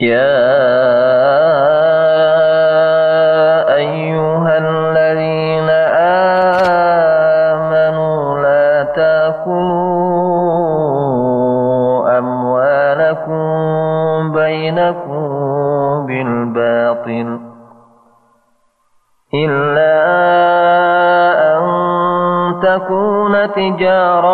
يا أيها الذين آمنوا لا تأكلوا أموالكم بينكم بالباطل إلا أن تكون تجارة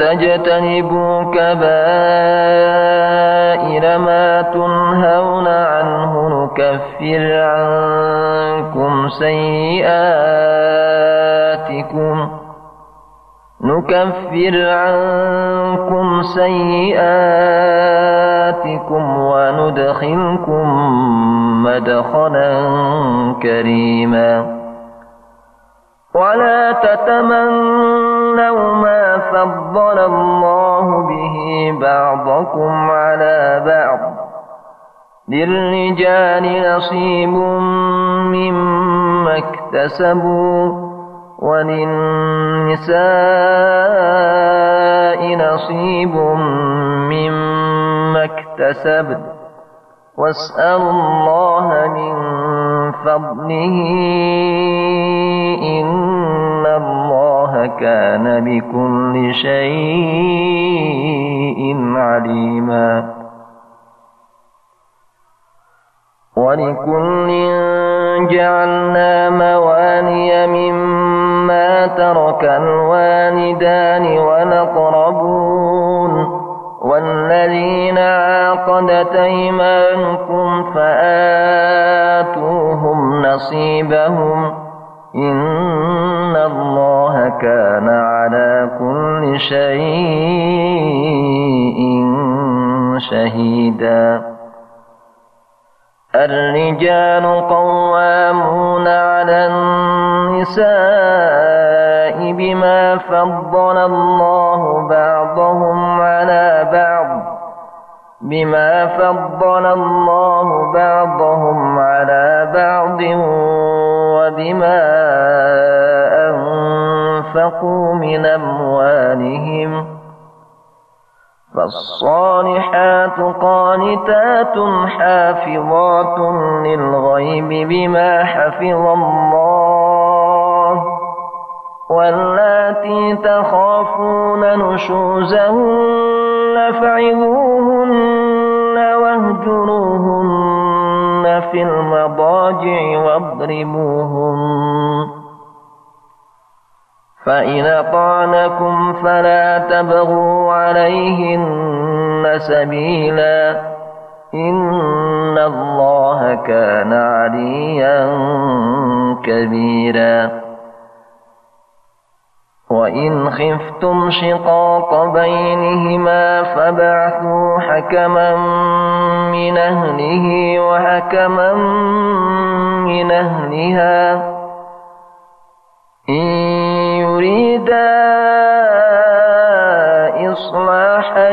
تجتنبوا كبائر ما تنهون عنه نكفر عنكم سيئاتكم نكفر عنكم سيئاتكم وندخلكم مدخلا كريما ولا تتمنوا ما فضل الله به بعضكم على بعض للرجال نصيب مما اكتسبوا وللنساء نصيب مما اكتسبن واسألوا الله من فضله كان بكل شيء عليما. ولكل جعلنا مواني مما ترك الوالدان والأقربون. والذين عاقدت أيمانكم فآتوهم نصيبهم. إن الله كان على كل شيء شهيدا. الرجال قوامون على النساء بما فضل الله بعضهم على بعض. بما فضل الله بعضهم على بعض وبما أنفقوا من أموالهم فالصالحات قانتات حافظات للغيب بما حفظ الله واللاتي تخافون نشوزهن فعظوهن واهجروهن في المضاجع واضربوهن فإن أطعنكم فلا تبغوا عليهن سبيلا. إن الله كان عليا كبيرا. وإن خفتم شقاق بينهما فبعثوا حكما من أهله وحكما من أهلها إن يريدا إصلاحا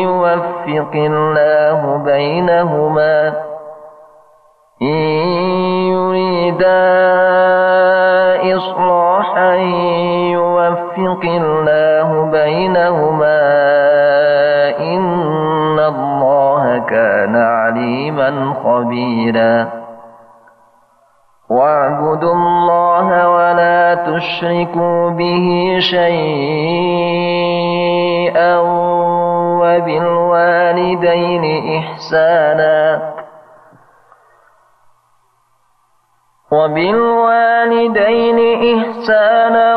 يوفق الله بينهما إن يريدا يوفق الله بينهما إن الله كان عليما خبيرا. واعبدوا الله ولا تشركوا به شيئا وبالوالدين إحسانا. وبالوالدين إحسانا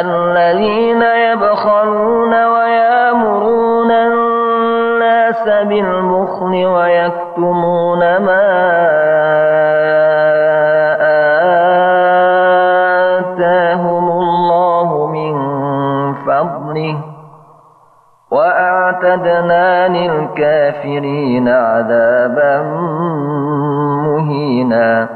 الذين يبخلون ويامرون الناس بالبخل ويكتمون ما آتاهم الله من فضله وأعتدنا للكافرين عذابا مهينا.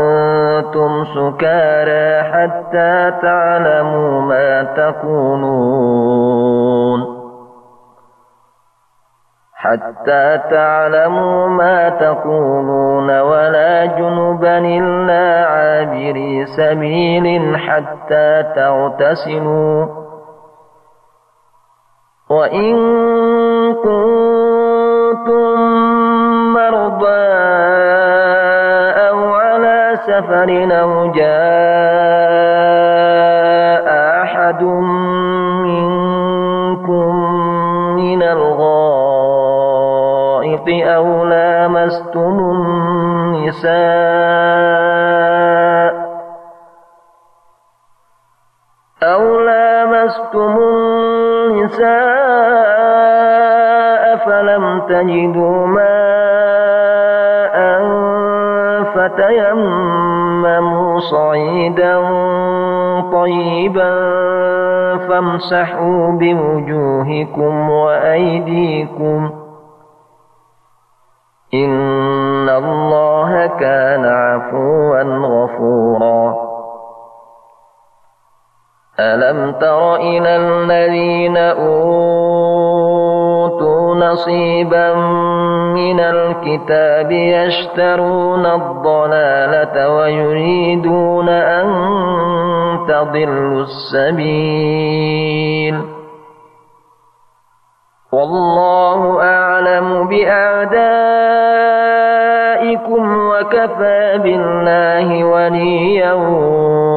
سكارى حتى تعلموا ما تقولون حتى تعلموا ما تقولون ولا جنبا إلا عابري سبيل حتى تغتسلوا. وإن كنتم مرضى سفر أو جاء أحد منكم من الغائط أو لامستم النساء أو لامستم النساء فلم تجدوا ماء فتيمموا صعيدا طيبا فامسحوا بوجوهكم وأيديكم إن الله كان عفوا غفورا ألم تر إلى الذين أوتوا نصيبا من الكتاب يشترون الضلالة ويريدون أن تضلوا السبيل. والله أعلم بأعدائكم وكفى بالله وليا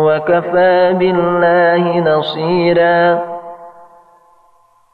وكفى بالله نصيرا.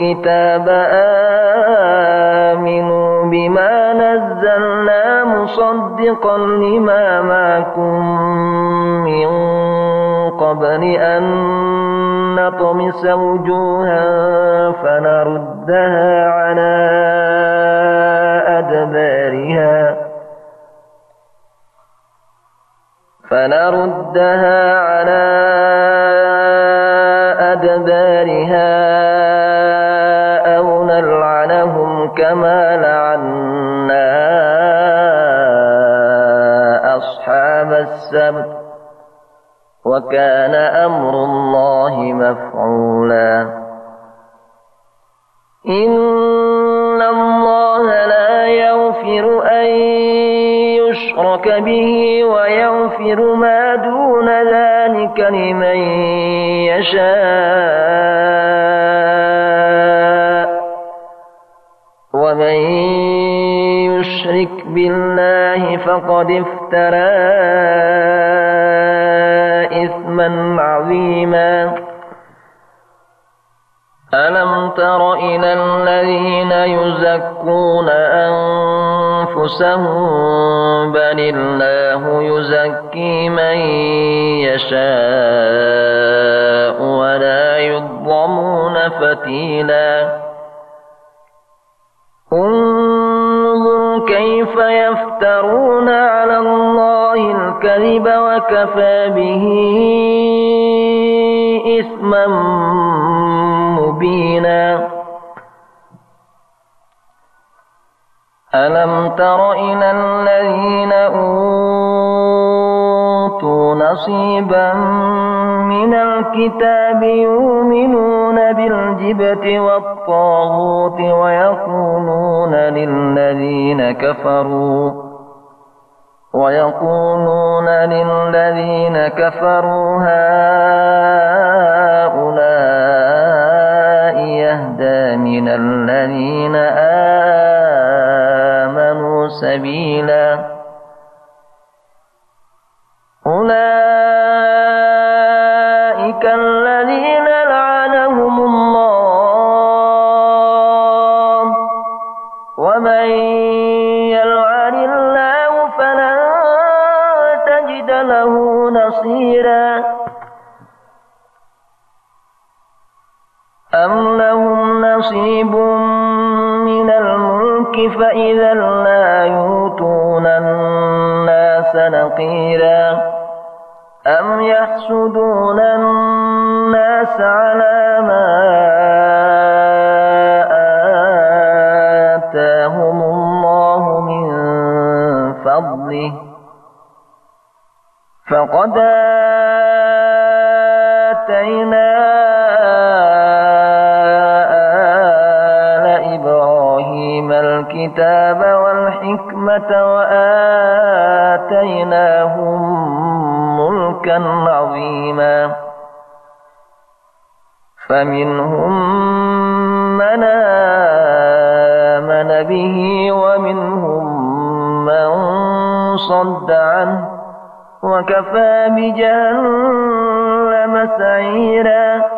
الكتاب آمنوا بما نزلنا مصدقا لما معكم من قبل أن نطمس وجوها فنردها على أدبارها. فنردها على أدبارها. كما لعنا أصحاب السبت وكان أمر الله مفعولا. إن الله لا يغفر أن يشرك به ويغفر ما دون ذلك لمن يشاء. بالله فقد افترى إثما عظيما. ألم تر إلى الذين يزكون أنفسهم؟ بل الله يزكي من يشاء ولا يظلمون فتيلا. كيف يفترون على الله الكذب وكفى به إثما مبينا. ألم تر إلى الذين أوتوا نصيبا من الكتاب يؤمنون بالجبت والطاغوت ويقولون للذين كفروا ويقولون للذين كفروا هؤلاء يهدى من الذين آمنوا سبيلا أولئك فإذا لا يؤتون الناس نقيرا؟ أم يحسدون الناس على ما آتاهم الله من فضله؟ فقد آتينا الكتاب والحكمة وآتيناهم ملكا عظيما. فمنهم من آمن به ومنهم من صد عنه وكفى بجهنم سعيرا.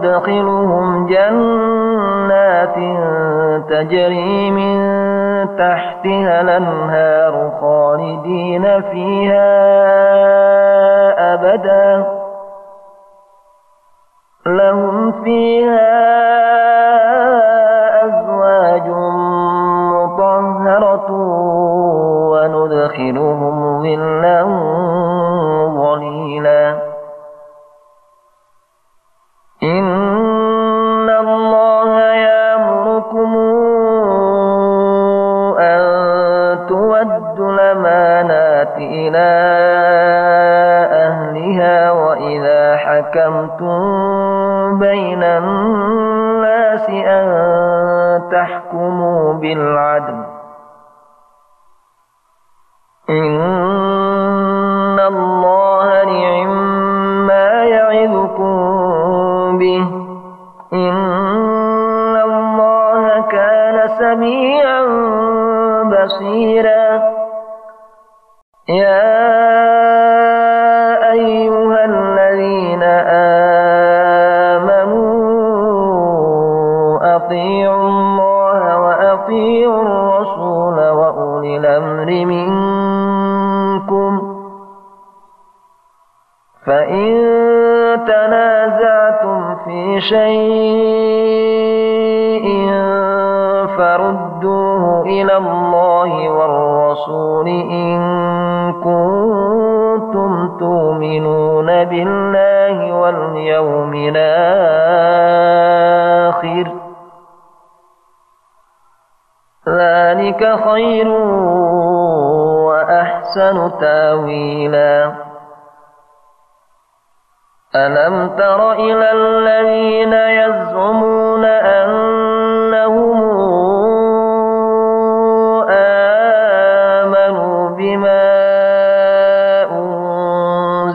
سندخلهم جنات تجري من تحتها الأنهار خالدين فيها أبدا. لهم فيها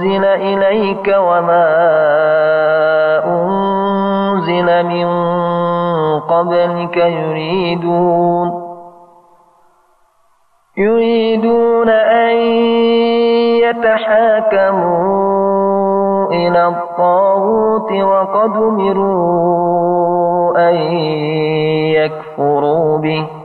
أنزل إليك وما أنزل من قبلك يريدون يريدون أن يتحاكموا إلى الطاغوت وقد أمروا أن يكفروا به.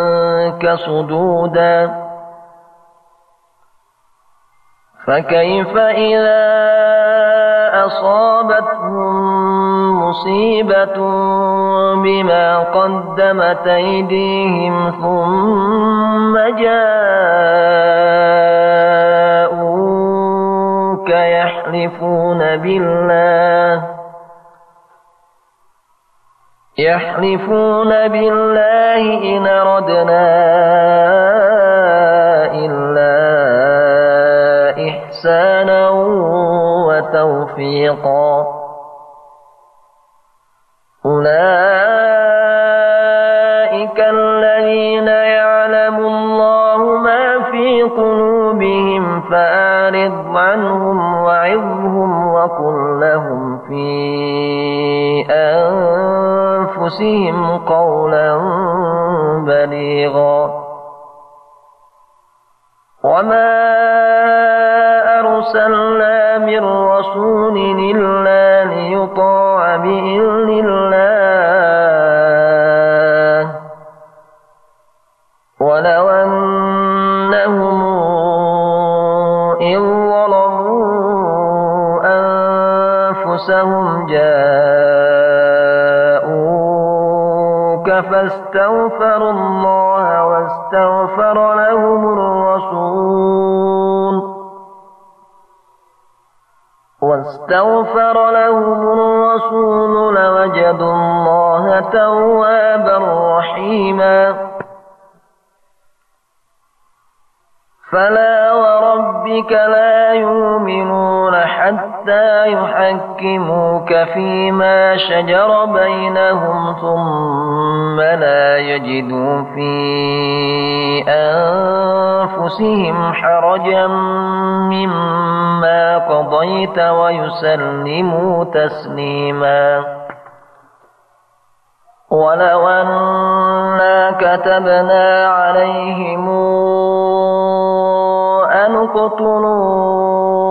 عنك صدودا فكيف إذا أصابتهم مصيبة بما قدمت أيديهم ثم جاءوك يحلفون بالله يحلفون بالله إن ردنا إلا إحسانا وتوفيقا أولئك الذين يعلم الله ما في قلوبهم فأعرض عنهم وعظهم وقل لهم في أنفسهم قولا بليغا. وما أرسلنا من رسول واستغفروا الله واستغفر لهم الرسول. واستغفر لهم الرسول لوجدوا الله توابا رحيما. فلا وربك لا يؤمنون حتى يحكموك فيما شجر بينهم ثم لا يجدوا في أنفسهم حرجا مما قضيت ويسلموا تسليما ولو أنا كتبنا عليهم اقتلوا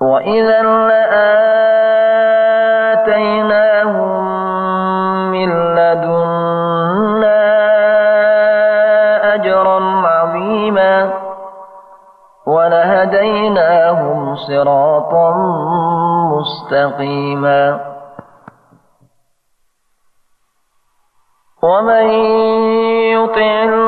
وإذا لآتيناهم من لدنا أجرا عظيما ولهديناهم صراطا مستقيما ومن يطع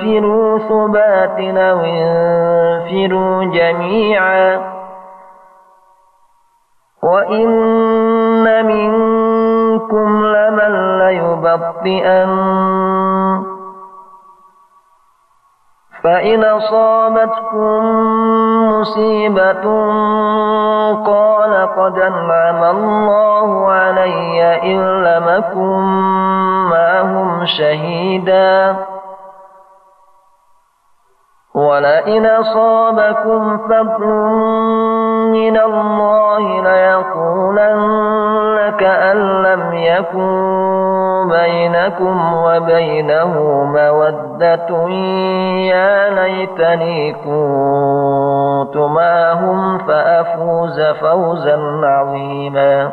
فانفروا ثبات أو انفروا جميعا. وإن منكم لمن ليبطئن. فإن أصابتكم مصيبة قال قد أنعم الله علي إن لم أكن معهم شهيدا. ولئن أصابكم فضل من الله ليقولن كأن لم يكن بينكم وبينه مودة يا ليتني كنت معهم فأفوز فوزا عظيما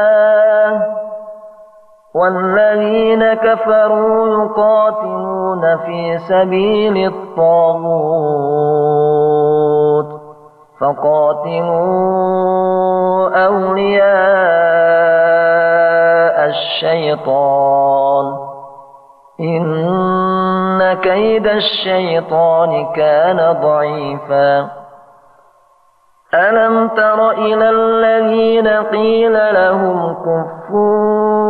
والذين كفروا يقاتلون في سبيل الطاغوت فقاتلوا أولياء الشيطان إن كيد الشيطان كان ضعيفا ألم تر إلى الذين قيل لهم كفوا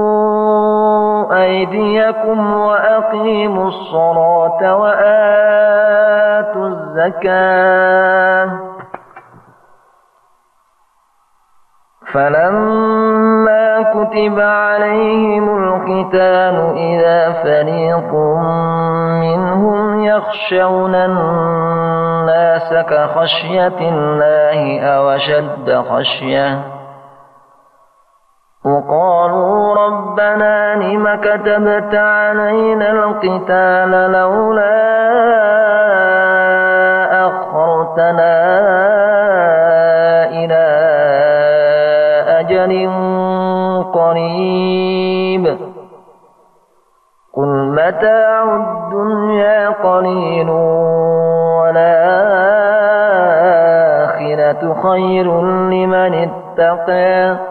أيديكم وأقيموا الصلاة وآتوا الزكاة. فلما كتب عليهم القتال إذا فريق منهم يخشون الناس كخشية الله أو شد خشية وقالوا ربنا لم كتبت علينا القتال لولا أخرتنا إلى أجل قريب. قل متاع الدنيا قليل والآخرة خير لمن اتقى.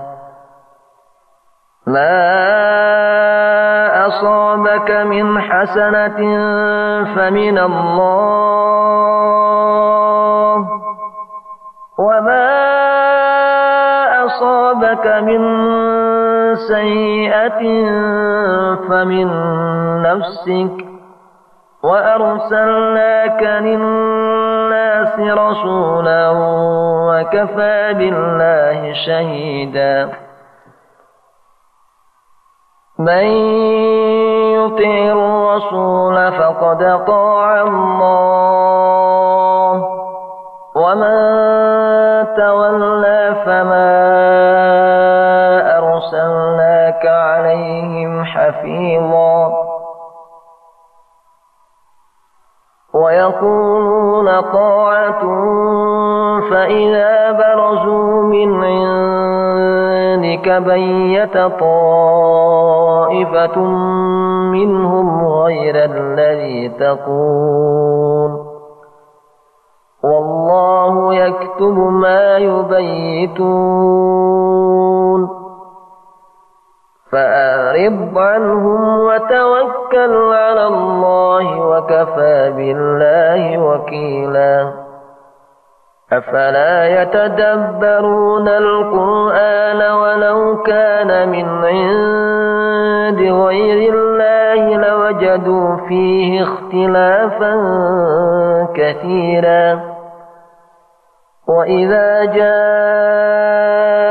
ما أصابك من حسنة فمن الله وما أصابك من سيئة فمن نفسك وأرسلناك للناس رسولا وكفى بالله شهيدا من يطع الرسول فقد طاع الله. ومن تولى فما أرسلناك عليهم حفيظا. ويقولون طاعة فإذا عندك بيت طائفة منهم غير الذي تقول. والله يكتب ما يبيتون. فأعرض عنهم وتوكل على الله وكفى بالله وكيلا. أفلا يتدبرون القرآن ولو كان من عند غير الله لوجدوا فيه اختلافا كثيرا. وإذا جاءهم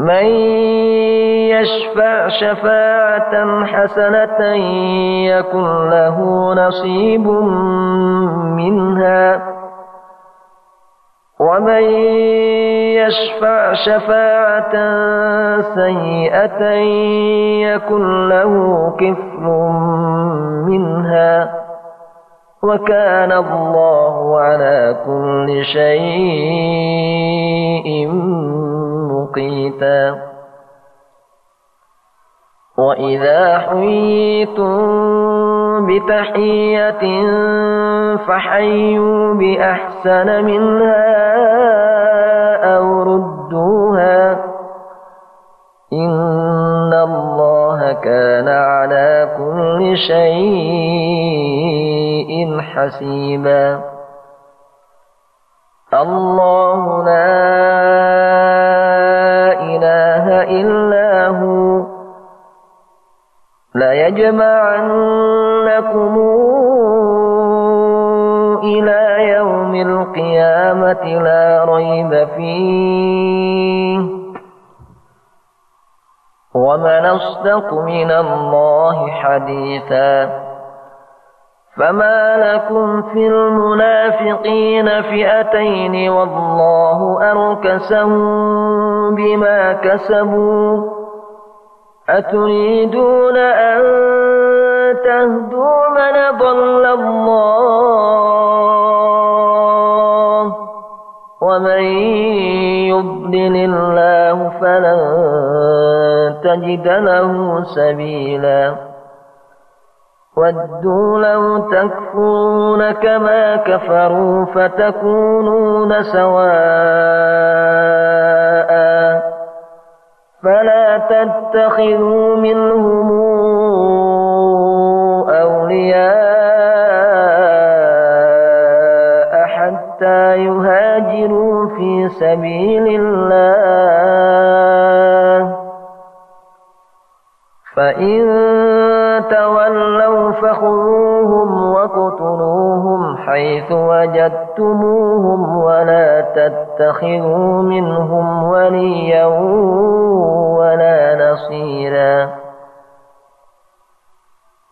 من يشفع شفاعة حسنة يكن له نصيب منها. ومن يشفع شفاعة سيئة يكن له كفر منها. وكان الله على كل شيء مقيتا وإذا حييتم بتحية فحيوا بأحسن منها أو ردوها. إن الله كان على كل شيء حسيبا. الله لا إلا هو ليجمعنكم إلى يوم القيامة لا ريب فيه ومن أصدق من الله حديثا فما لكم في المنافقين فئتين والله أركسهم بما كسبوا أتريدون أن تهدوا من ضل الله ومن يضلل الله فلن تجد له سبيلا ودوا لو تكفرون كما كفروا فتكونون سواء. فلا تتخذوا منهم أولياء حتى يهاجروا في سبيل الله. فإن تولوا فخذوهم وقتلوهم حيث وجدتموهم ولا تتخذوا منهم وليا ولا نصيرا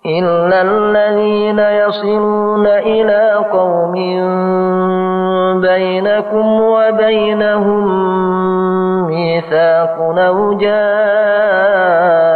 إلا الذين يصلون إلى قوم بينكم وبينهم ميثاق أو جاءوكم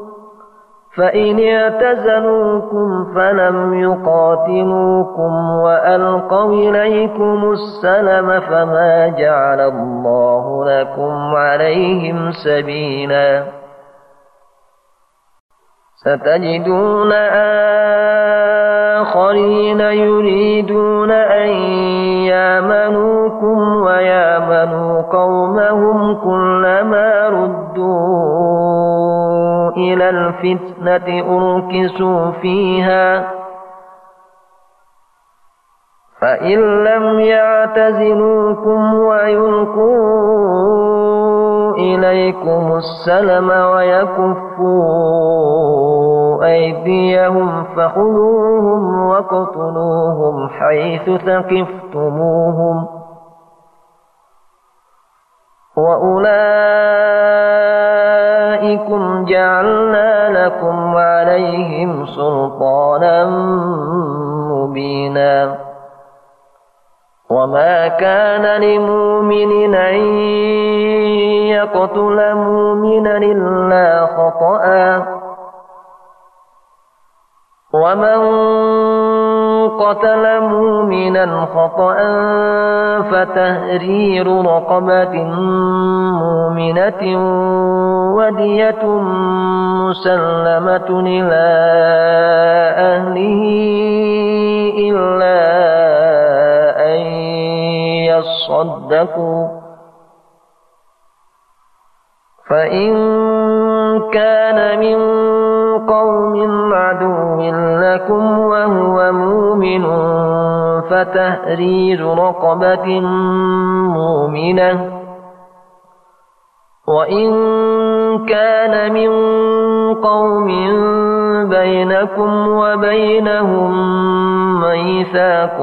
فإن اعتزلوكم فلم يقاتلوكم وألقوا إليكم السلم فما جعل الله لكم عليهم سبيلا. ستجدون آخرين يريدون أن يامنوكم ويامنوا قومهم كلما ردوا إلى الفتنة أركسوا فيها. فإن لم يعتزلوكم ويلقوا إليكم السلم ويكفوا أيديهم فخذوهم وقتلوهم حيث ثقفتموهم. وأولئكم جعلنا لكم عليهم سلطانا مبينا. وما كان لمؤمن أن يقتل مؤمنا إلا خطأ. ومن قتل مؤمنا خطأ فتهرير رقبة مؤمنة ودية مسلمة إلى أهله إلا أن يصدقوا. فإن كان من قوم عدو لكم وهو مؤمن فتهرير رقبة مؤمنة. وإن كان من قوم بينكم وبينهم ميثاق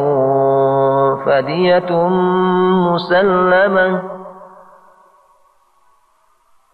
فدية مسلمة.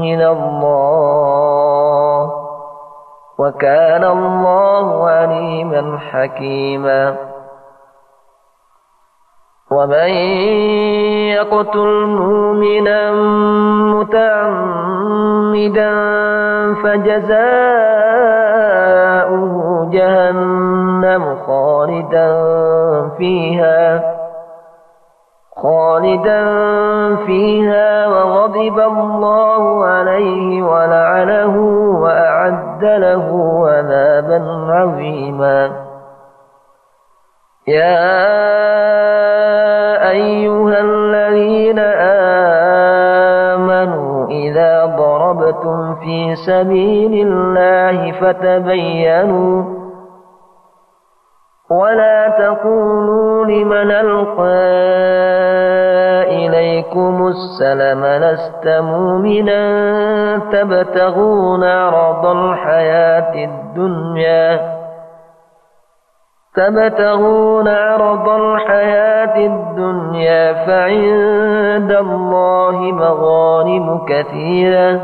من الله وكان الله عليما حكيما ومن يقتل مؤمنا متعمدا فجزاؤه جهنم خالدا فيها خالدا فيها وغضب الله عليه ولعنه وأعد له عذابا عظيما. يا أيها الذين آمنوا إذا ضربتم في سبيل الله فتبينوا ولا تقولوا لمن ألقى إليكم السلم لست مؤمنا. تبتغون عرض الحياة الدنيا. تبتغون عرض الحياة الدنيا فعند الله مغانم كثيرة.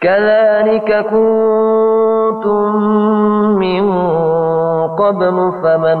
كذلك كنتم من قبل فمن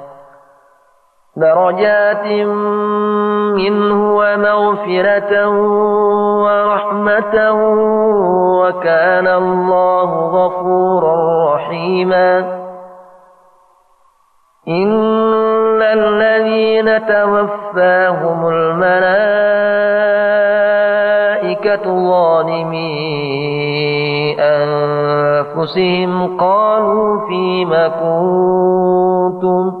درجات منه ومغفرة ورحمة وكان الله غفورا رحيما. إن الذين توفاهم الملائكة ظالمي أنفسهم قالوا فيم كنتم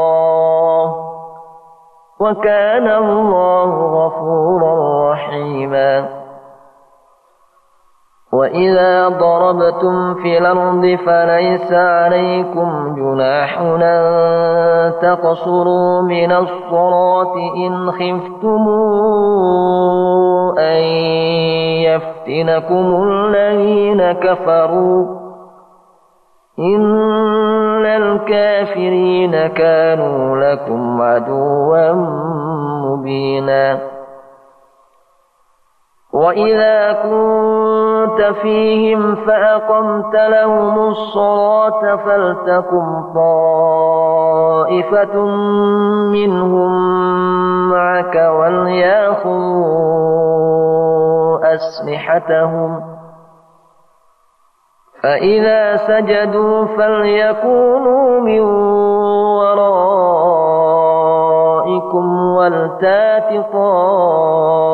وكان الله غفورا رحيما. وإذا ضربتم في الأرض فليس عليكم جناح أن تقصروا من الصلاة إن خفتم أن يفتنكم الذين كفروا. إن الكافرين كانوا لكم عدوا مبينا وإذا كنت فيهم فأقمت لهم الصلاة فلتكن طائفة منهم معك وليأخذوا أسلحتهم فإذا سجدوا فليكونوا من ورائكم ولتات طائفة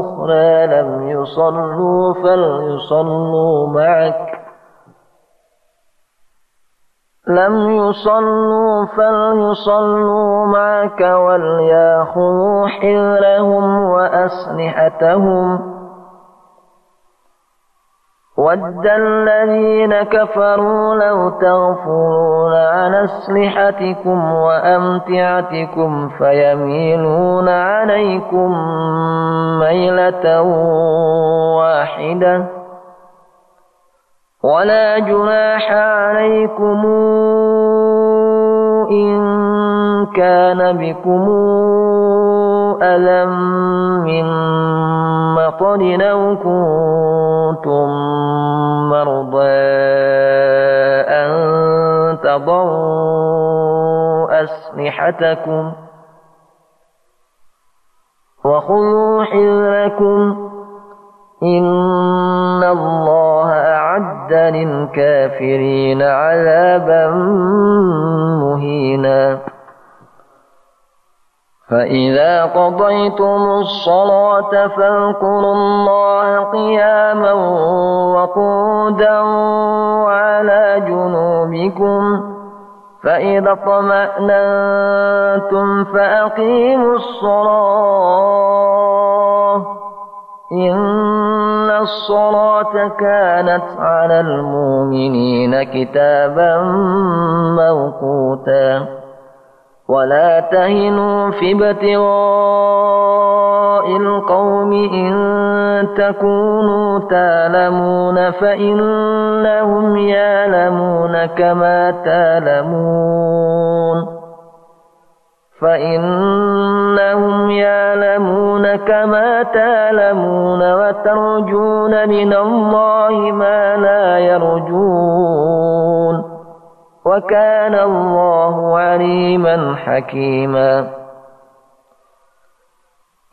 أخرى لم يصلوا فليصلوا معك لم يصلوا فليصلوا معك وليأخذوا حذرهم وأسلحتهم ود الذين كفروا لو تغفرون عن أسلحتكم وأمتعتكم فيميلون عليكم ميلة واحدة ولا جناح عليكم إن كان بكم أذى من مطر أو كنتم مرضى أن تضعوا أسلحتكم وخذوا حذركم إن الله أعد للكافرين عذابا مهينا فإذا قضيتم الصلاة فاذكروا الله قياما وقودا وعلى جنوبكم فإذا اطمأننتم فأقيموا الصلاة إن الصلاة كانت على المؤمنين كتابا موقوتا ولا تهنوا في ابتغاء القوم إن تكونوا تعلمون فإنهم يعلمون كما تعلمون فإنهم يعلمون كما تعلمون وترجون من الله ما لا يرجون وكان الله عليما حكيما.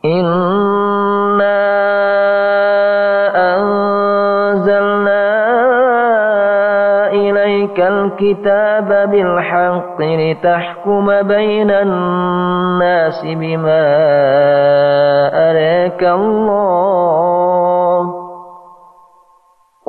إنا أنزلنا إليك الكتاب بالحق لتحكم بين الناس بما أراك الله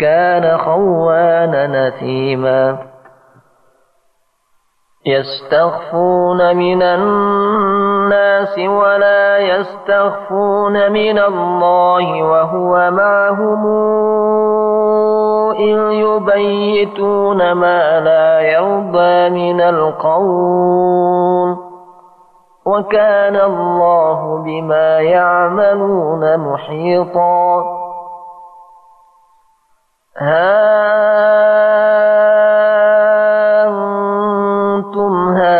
كان خوانا نثيما يستخفون من الناس ولا يستخفون من الله وهو معهم إذ يبيتون ما لا يرضى من القول. وكان الله بما يعملون محيطا. أنتم هؤلاء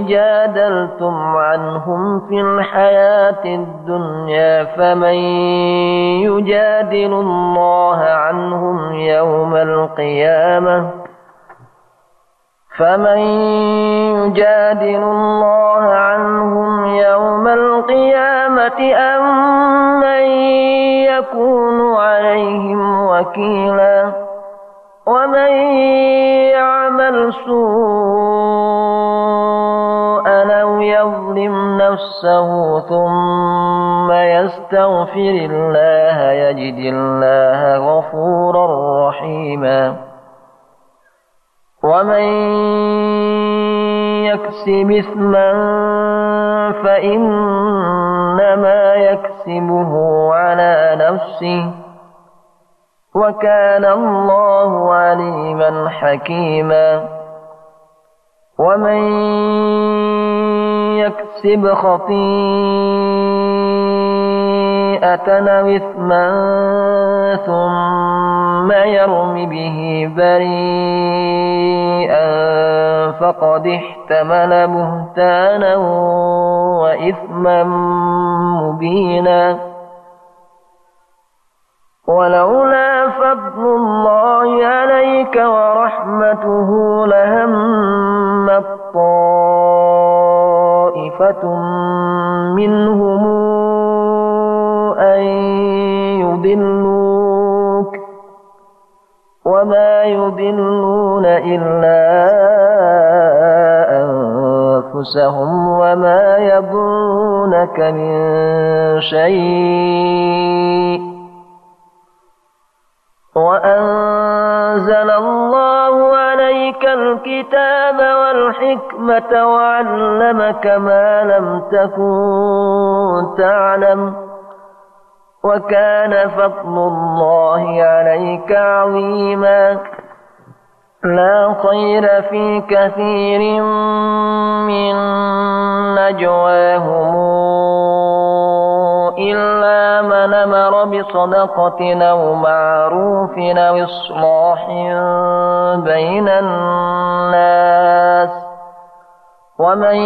جادلتم عنهم في الحياة الدنيا فمن يجادل الله عنهم يوم القيامة؟ فمن يجادل الله عنهم يوم القيامة أم يكون عليهم وكيلا ومن يعمل سوءا أو يظلم نفسه ثم يستغفر الله يجد الله غفورا رحيما ومن يكسب إثما فإنما يكسبه على نفسه وكان الله عليما حكيما ومن يكسب خطيئة أو إثما ثم يرم به بريئا فقد احتمل بهتانا وإثما مبينا. ولولا فضل الله عليك ورحمته لهمت طائفة منهم يضلوك وما يضلون إلا أنفسهم وما يضرونك من شيء وأنزل الله عليك الكتاب والحكمة وعلمك ما لم تكن تعلم وكان فضل الله عليك عظيما. لا خير في كثير من نجواهم إلا من أمر بصدقة أو معروف أو إصلاح بين الناس. ومن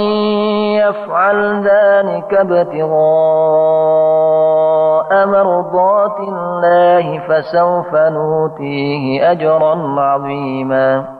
يفعل ذلك ابتغاء مرضات الله فسوف نؤتيه أجرا عظيما.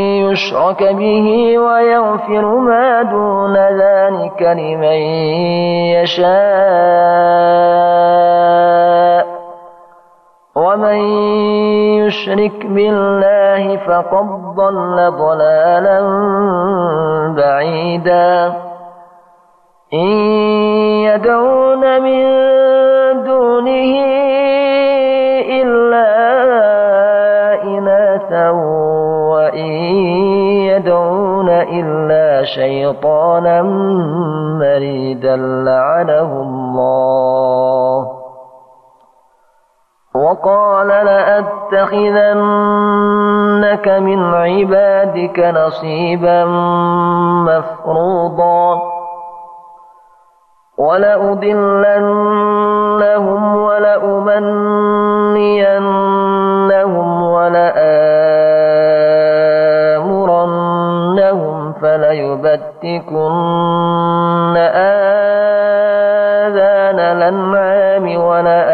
يشرك به ويغفر ما دون ذلك لمن يشاء. ومن يشرك بالله فقد ضل ضلالا بعيدا. إن يدعون من دونه إلا شيطانا مريدا لعنه الله. وقال لأتخذنك من عبادك نصيبا مفروضا. ولأضلنهم ولأمنينهم ولآمرنهم فليبتكن آذان الأنعام ولآمرنهم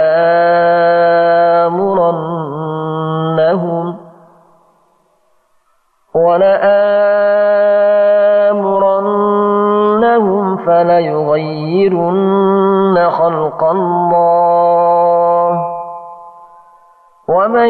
ولآمرنهم فليغيرن خلق الله. ومن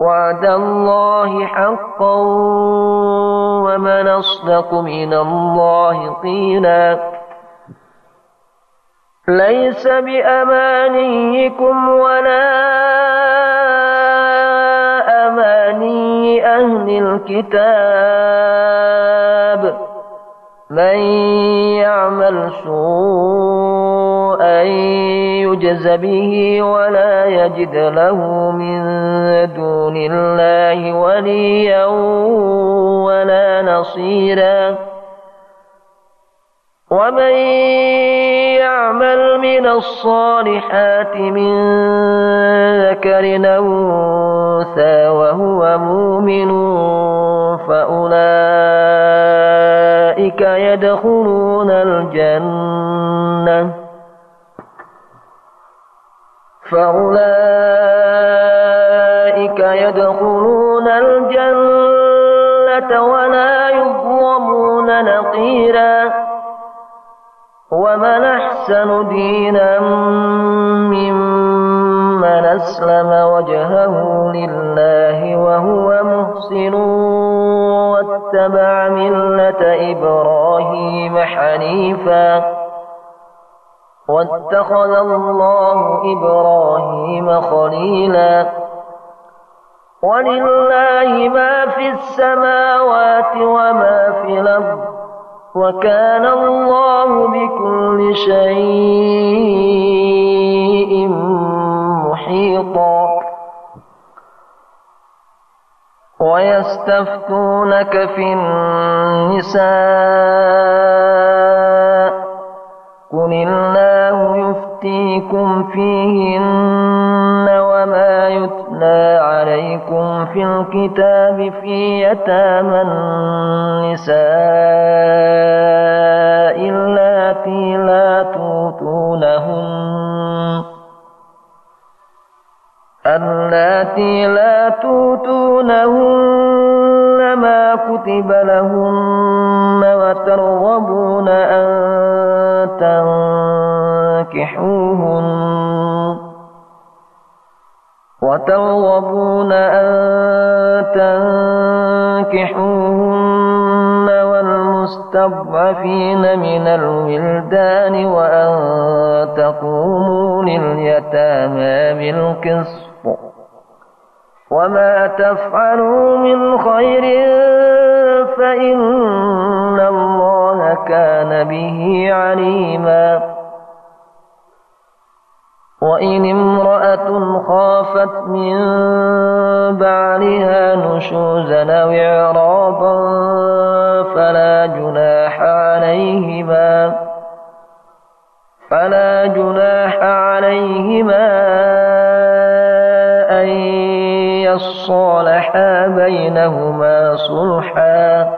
وعد الله حقا ومن أصدق من الله قيلا. ليس بأمانيكم ولا أماني أهل الكتاب. من يعمل سوءا يجز به ولا يجد له من دون الله وليا ولا نصيرا. ومن يعمل من الصالحات من ذكر أو أنثى وهو مؤمن فأولئك يدخلون الجنة. فأولئك يدخلون الجنة ولا يظلمون نقيرا ومن أحسن دينا ممن أسلم وجهه لله وهو محسن واتبع ملة إبراهيم حنيفا واتخذ الله إبراهيم خليلا. ولله ما في السماوات وما في الأرض وكان الله بكل شيء محيطا. ويستفتونك في النساء قل الله يفتيكم فيهن وما يتلى عليكم في الكتاب في يتامى النساء اللاتي لا توتونهن اللاتي لا توتونهن ما كتب لهن وترغبون أن تنكحوهن وترغبون أن تنكحوهن والمستضعفين من الولدان وأن تقوموا لليتامى بالقسط وما تفعلوا من خير فإن الله كان به عليما وإن امرأة خافت من بعلها نشوزا أو إعراضا فلا جناح عليهما فلا جناح عليهما يصالحا بينهما صلحا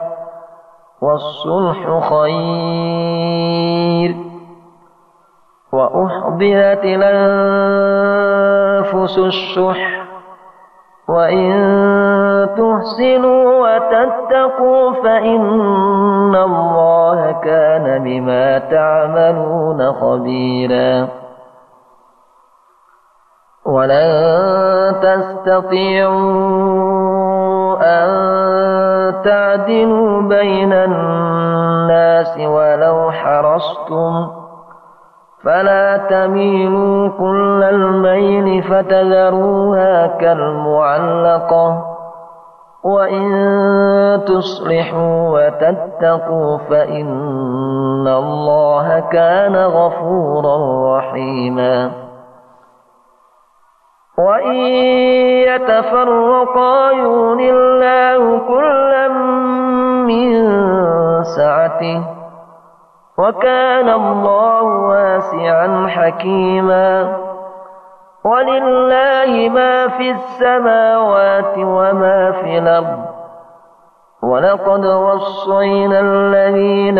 والصلح خير وأحضرت الأنفس الشح وإن تحسنوا وتتقوا فإن الله كان بما تعملون خبيرا ولن تستطيعوا أن تعدلوا بين الناس ولو حرصتم فلا تميلوا كل الميل فتذروها كالمعلقة وإن تصلحوا وتتقوا فإن الله كان غفورا رحيما وإن يتفرقا يغن الله كلا من سعته وكان الله واسعا حكيما ولله ما في السماوات وما في الأرض ولقد وصينا الذين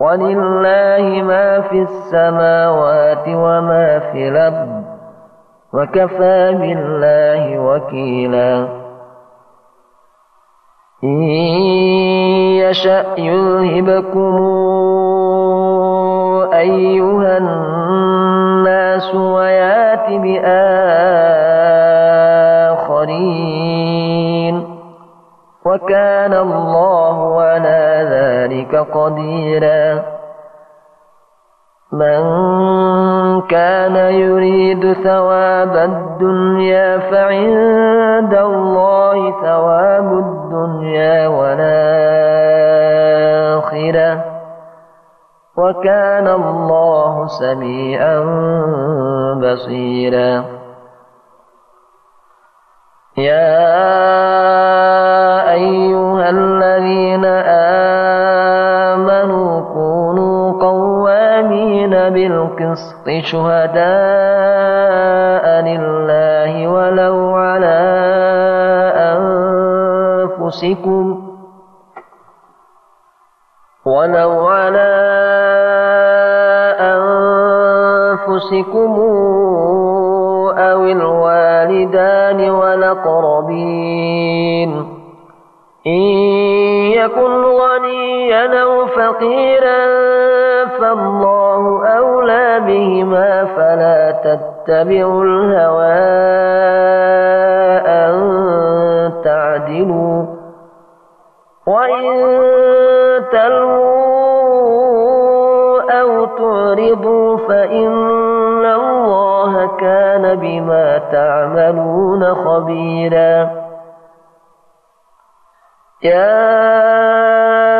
ولله ما في السماوات وما في الأرض وكفى بالله وكيلا. إن يشأ يذهبكم أيها الناس ويأت بآخرين. وكان الله ذلك قديرا. من كان يريد ثواب الدنيا فعند الله ثواب الدنيا والآخرة. وكان الله سميعا بصيرا. يا أيها الذين آمنوا بالقسط شهداء لله ولو على أنفسكم ولو على أنفسكم أو الوالدان والأقربين إن يكن غنيا أو فقيرا فالله أولى بهما فلا تتبعوا الهوى أن تعدلوا وإن تلووا أو تعرضوا فإن الله كان بما تعملون خبيرا يا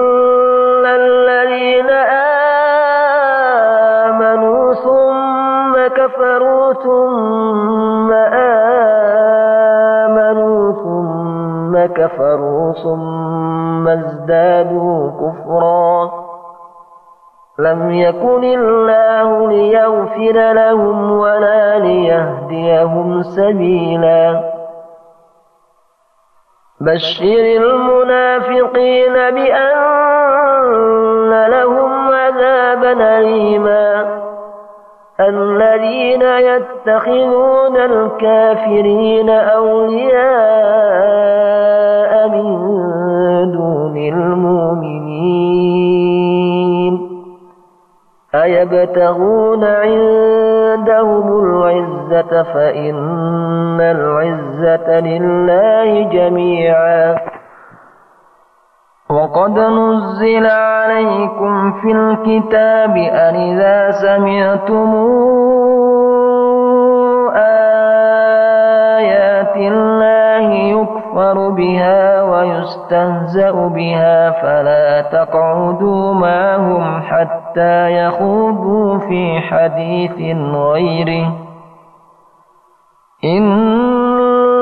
لم يكن الله ليغفر لهم ولا ليهديهم سبيلا. بشر المنافقين بأن لهم عذابا أليما. الذين يتخذون الكافرين أولياء من دون المؤمنين. أيبتغون عندهم العزة فإن العزة لله جميعا. وقد نزل عليكم في الكتاب أن إذا سمعتم آيات الله يكفر بها ويستهزأ بها فلا تقعدوا معهم حتى يخوضوا في حديث غيره. إنكم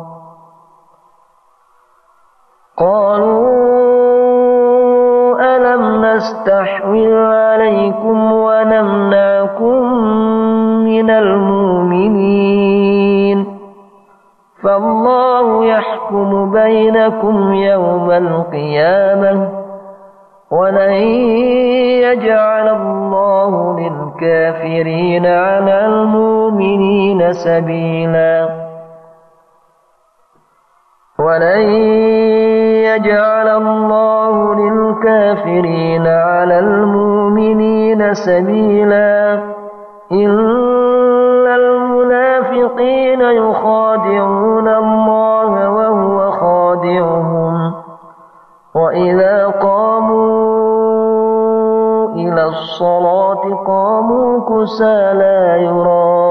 قالوا ألم نستحوذ عليكم ونمنعكم من المؤمنين؟ فالله يحكم بينكم يوم القيامة ولن يجعل الله للكافرين على المؤمنين سبيلا ولن يجعل الله للكافرين على المؤمنين سبيلا. إلا المنافقين يخادعون الله وهو خادعهم. وإذا قاموا إلى الصلاة قاموا كسى لا يراءون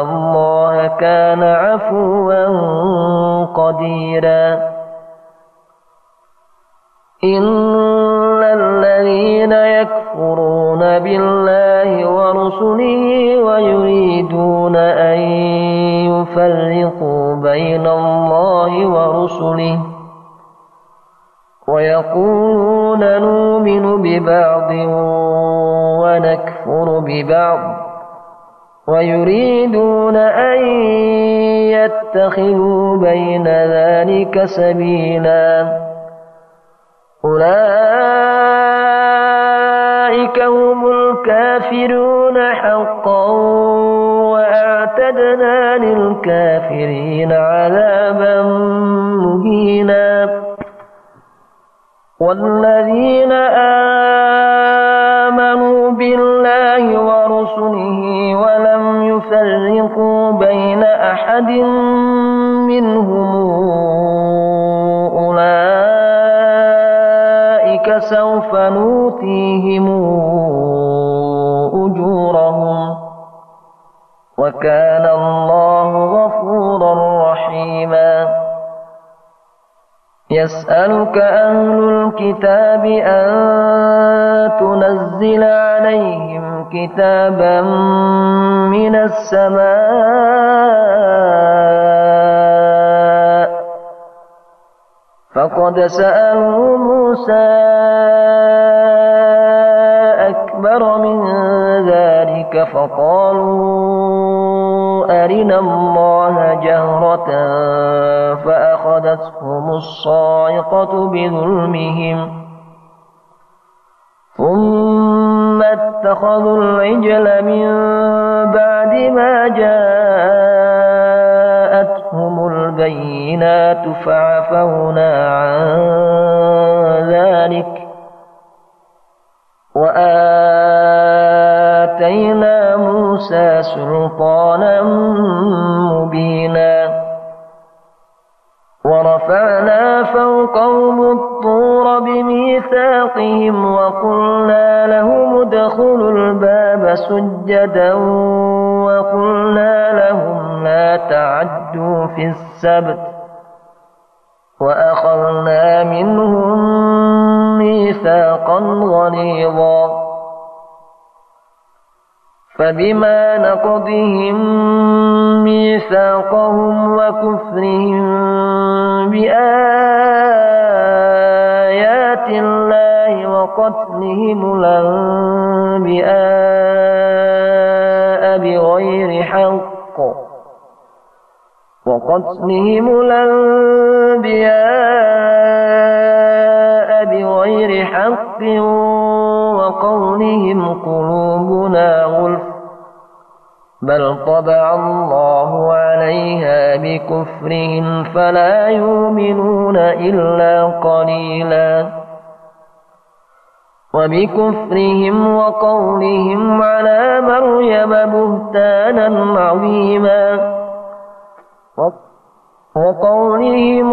الله كان عفوا قديرا. إن الذين يكفرون بالله ورسله ويريدون أن يفرقوا بين الله ورسله ويقولون نؤمن ببعض ونكفر ببعض ويريدون أن يتخذوا بين ذلك سبيلا. أولئك هم الكافرون حقا وأعتدنا للكافرين عذابا مهينا. والذين آمنوا بالله ورسله بين أحد منهم أولئك سوف نوتيهم أجورهم وكان الله غفورا رحيما يسألك أهل الكتاب أن تنزل عليهم كتابا من السماء فقد سألوا موسى أكبر من ذلك فقالوا أرنا الله جهرة فأخذتهم الصاعقة بظلمهم ثم اتخذوا العجل من بعد ما جاءتهم البينات فعفونا عن ذلك وآتينا موسى سلطانا مبينا ورفعنا فوقهم الطور بميثاقهم وقلنا لهم ادخلوا الباب سجدا وقلنا لهم لا تعدوا في السبت وأخذنا منهم ميثاقا غليظا فبما نقضهم ميثاقهم وكفرهم بآيات وقتلهم الأنبياء بغير حق. وقتلهم الأنبياء بغير حق وقولهم قلوبنا غلف. بل طبع الله عليها بكفرهم فلا يؤمنون إلا قليلا. وبكفرهم وقولهم على مريم بهتانا عظيما. وقولهم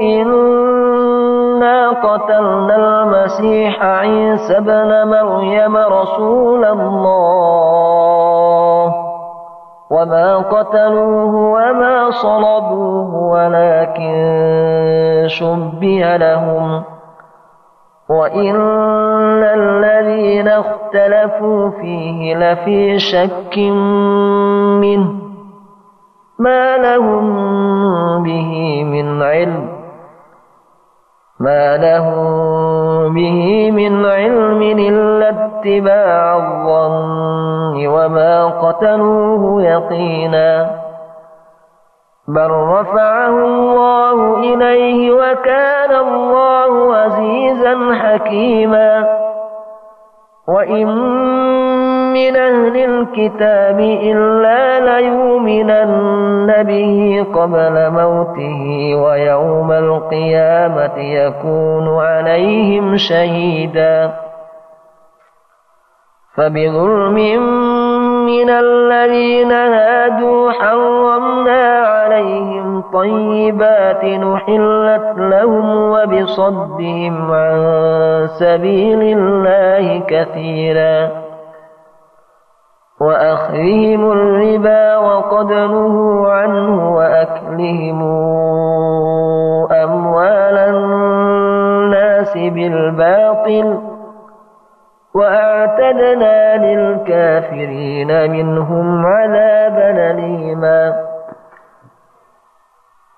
إنا قتلنا المسيح عيسى ابن مريم رسول الله. وما قتلوه وما صلبوه ولكن شبه لهم. وإن الذين اختلفوا فيه لفي شك منه ما لهم به من علم ما لهم به من علم إلا اتباع الظن وما قتلوه يقينا بل رفعه الله إليه وكان الله عزيزا حكيما وإن من أهل الكتاب إلا ليؤمنن به قبل موته ويوم القيامة يكون عليهم شهيدا فبظلم من الذين هادوا حرمنا عليهم طيبات نحلت لهم وبصدهم عن سبيل الله كثيرا وأخذهم الربا وقد نهوا عنه وأكلهم أموال الناس بالباطل باطل وأعتدنا للكافرين منهم عذابا أليما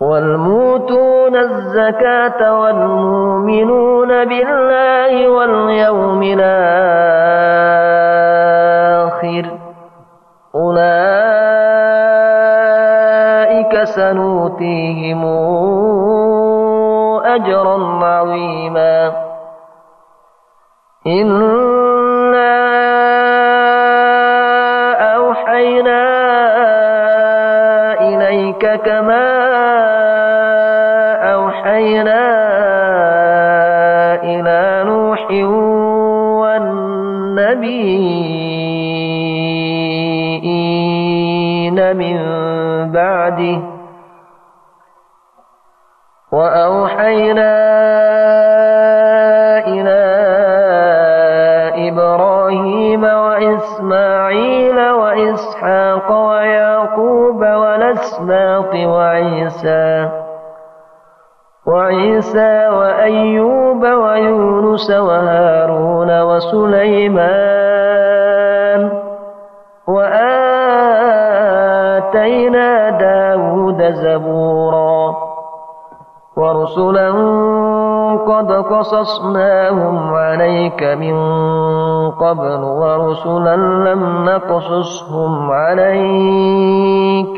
والموتون الزكاة والمؤمنون بالله واليوم الآخر. أولئك سنؤتيهم أجرا عظيما. إنا إليك كما أوحينا وعيسى. وعيسى وأيوب ويونس وهارون وسليمان. وآتينا داود زبورا. ورسلا قد قصصناهم عليك من قبل ورسلا لم نقصصهم عليك.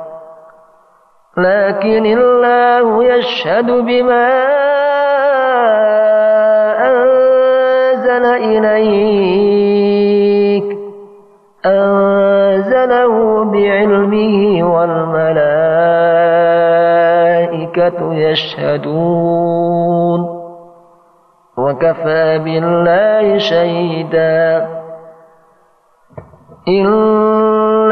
لكن الله يشهد بما أنزل إليك. أنزله بعلمه والملائكة يشهدون. وكفى بالله شهيدا. إن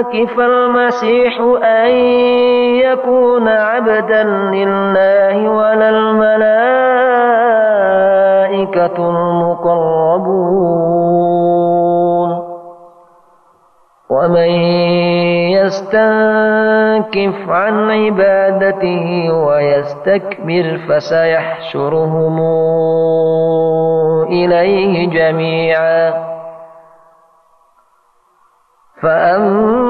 يستنكف المسيح أن يكون عبدا لله ولا الملائكة المقربون. ومن يستنكف عن عبادته ويستكبر فسيحشرهم إليه جميعا. فأما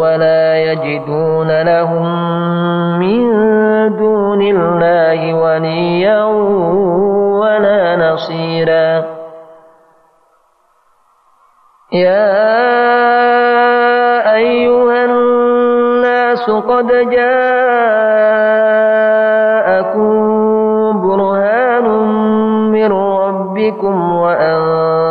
ولا يجدون لهم من دون الله وليا ولا نصيرا. يا أيها الناس قد جاءكم برهان من ربكم وأنزلنا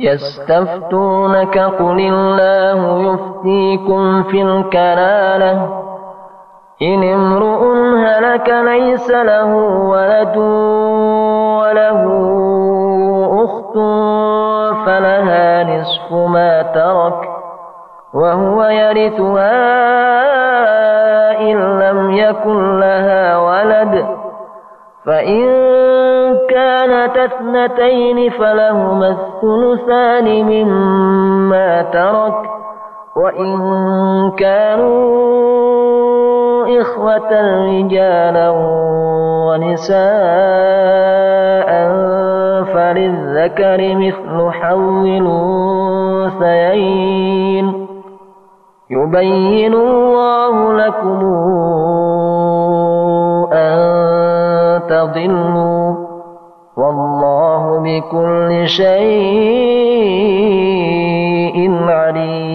يستفتونك قل الله يفتيكم في الكلالة. إن امرؤ هلك ليس له ولد وله أخت فلها نصف ما ترك وهو يرثها إن لم يكن لها ولد. فإن كانت اثنتين فلهما الثلثان مما ترك وإن كانوا إخوة رجالا ونساء فللذكر مثل حظ الأنثيين. يبين الله لكم أن تضلوا. والله بكل شيء عليم.